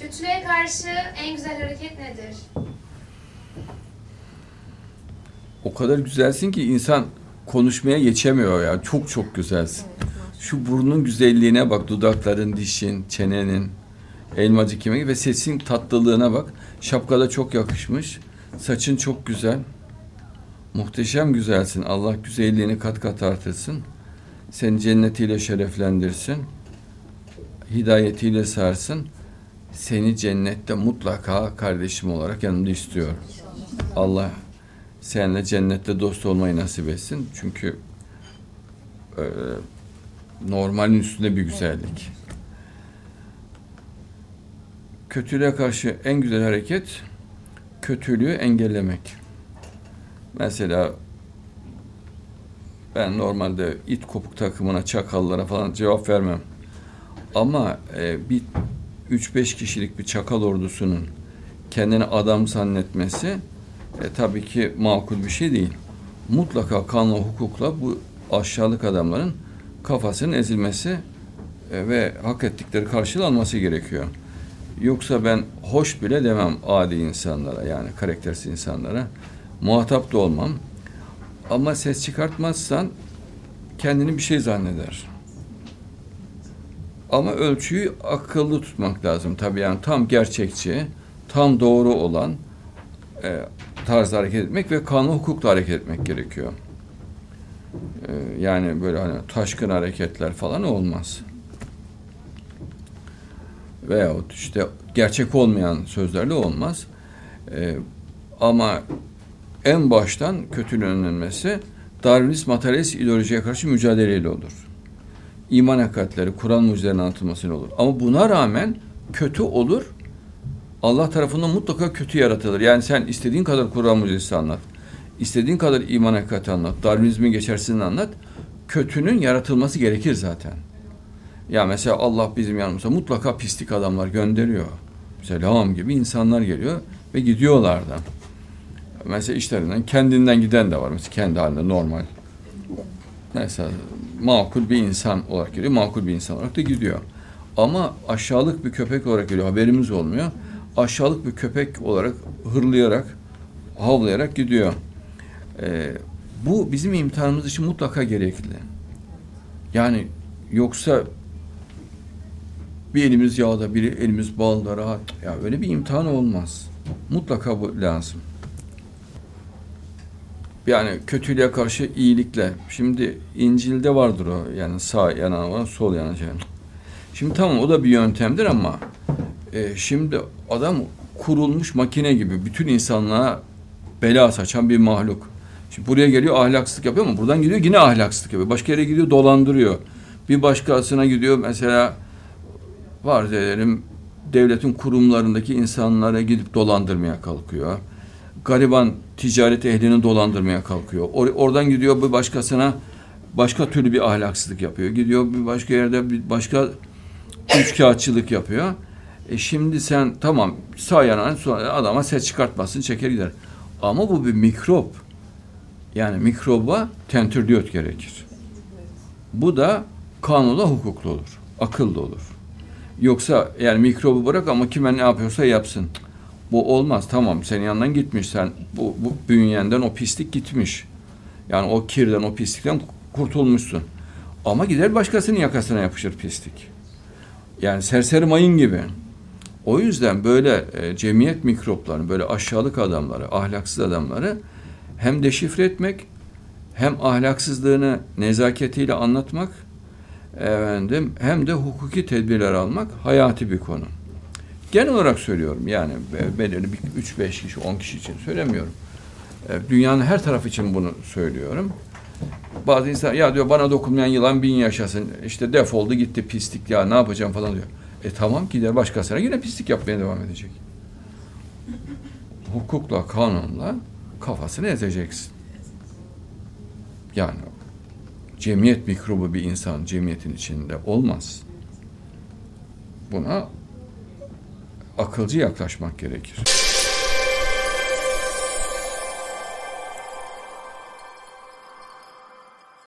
Kötülüğe karşı en güzel hareket nedir? O kadar güzelsin ki insan konuşmaya geçemiyor ya. Çok çok güzelsin. Şu burnun güzelliğine bak, dudakların, dişin, çenenin, elmacık yemeği ve sesin tatlılığına bak. Şapkada çok yakışmış. Saçın çok güzel. Muhteşem güzelsin. Allah güzelliğini kat kat artırsın. Seni cennetiyle şereflendirsin. Hidayetiyle sarsın. Seni cennette mutlaka kardeşim olarak yanımda istiyorum. Allah seninle cennette dost olmayı nasip etsin. Çünkü e, normalin üstünde bir güzellik. Kötülüğe karşı en güzel hareket kötülüğü engellemek. Mesela ben normalde it kopuk takımına, çakallara falan cevap vermem. Ama e, bir 3-5 kişilik bir çakal ordusunun kendini adam zannetmesi e, tabii ki makul bir şey değil. Mutlaka kanla hukukla bu aşağılık adamların kafasının ezilmesi e, ve hak ettikleri karşılanması gerekiyor. Yoksa ben hoş bile demem adi insanlara yani karaktersiz insanlara. Muhatap da olmam. Ama ses çıkartmazsan kendini bir şey zanneder. Ama ölçüyü akıllı tutmak lazım. Tabii yani tam gerçekçi, tam doğru olan e, tarzda hareket etmek ve kanun hukukla hareket etmek gerekiyor. E, yani böyle hani taşkın hareketler falan olmaz. Veyahut işte gerçek olmayan sözlerle olmaz. E, ama en baştan kötülüğün önlenmesi Darwinist materyalist ideolojiye karşı mücadeleyle olur. İman hakikatleri, Kur'an mucizelerinin anlatılmasıyla olur. Ama buna rağmen kötü olur. Allah tarafından mutlaka kötü yaratılır. Yani sen istediğin kadar Kur'an mucizesi anlat. istediğin kadar iman hakikati anlat. Darwinizmin geçersizliğini anlat. Kötünün yaratılması gerekir zaten. Ya mesela Allah bizim yanımıza mutlaka pislik adamlar gönderiyor. Selam gibi insanlar geliyor ve gidiyorlar da. Mesela işlerinden kendinden giden de var. Mesela kendi halinde normal. Mesela makul bir insan olarak geliyor. Makul bir insan olarak da gidiyor. Ama aşağılık bir köpek olarak geliyor. Haberimiz olmuyor. Aşağılık bir köpek olarak hırlayarak, havlayarak gidiyor. Ee, bu bizim imtihanımız için mutlaka gerekli. Yani yoksa bir elimiz yağda, bir elimiz balda rahat. Ya öyle bir imtihan olmaz. Mutlaka bu lazım. Yani kötülüğe karşı iyilikle. Şimdi İncil'de vardır o. Yani sağ yana var, sol yana. Şimdi tamam o da bir yöntemdir ama e, şimdi adam kurulmuş makine gibi bütün insanlığa bela saçan bir mahluk. Şimdi buraya geliyor ahlaksızlık yapıyor ama buradan gidiyor yine ahlaksızlık yapıyor. Başka yere gidiyor dolandırıyor. Bir başkasına gidiyor mesela var diyelim devletin kurumlarındaki insanlara gidip dolandırmaya kalkıyor. Gariban ticaret ehlini dolandırmaya kalkıyor. Or oradan gidiyor bir başkasına başka türlü bir ahlaksızlık yapıyor. Gidiyor bir başka yerde bir başka üçkağıtçılık yapıyor. E şimdi sen tamam sonra adama ses çıkartmasın çeker gider. Ama bu bir mikrop. Yani mikroba tentürdiyot gerekir. Bu da kanunda hukuklu olur. Akıllı olur. Yoksa yani mikrobu bırak ama kime ne yapıyorsa yapsın. Bu olmaz. Tamam senin yanından gitmiş sen. Bu, bu bünyenden o pislik gitmiş. Yani o kirden, o pislikten kurtulmuşsun. Ama gider başkasının yakasına yapışır pislik. Yani serseri mayın gibi. O yüzden böyle e, cemiyet mikroplarını, böyle aşağılık adamları, ahlaksız adamları hem deşifre etmek, hem ahlaksızlığını nezaketiyle anlatmak, efendim, hem de hukuki tedbirler almak hayati bir konu. Genel olarak söylüyorum yani belirli bir 3-5 kişi, 10 kişi için söylemiyorum. E, dünyanın her tarafı için bunu söylüyorum. Bazı insan ya diyor bana dokunmayan yılan bin yaşasın. İşte defoldu gitti pislik ya ne yapacağım falan diyor. E tamam gider başkasına yine pislik yapmaya devam edecek. Hukukla, kanunla kafasını ezeceksin. Yani cemiyet mikrobu bir insan cemiyetin içinde olmaz. Buna akılcı yaklaşmak gerekir.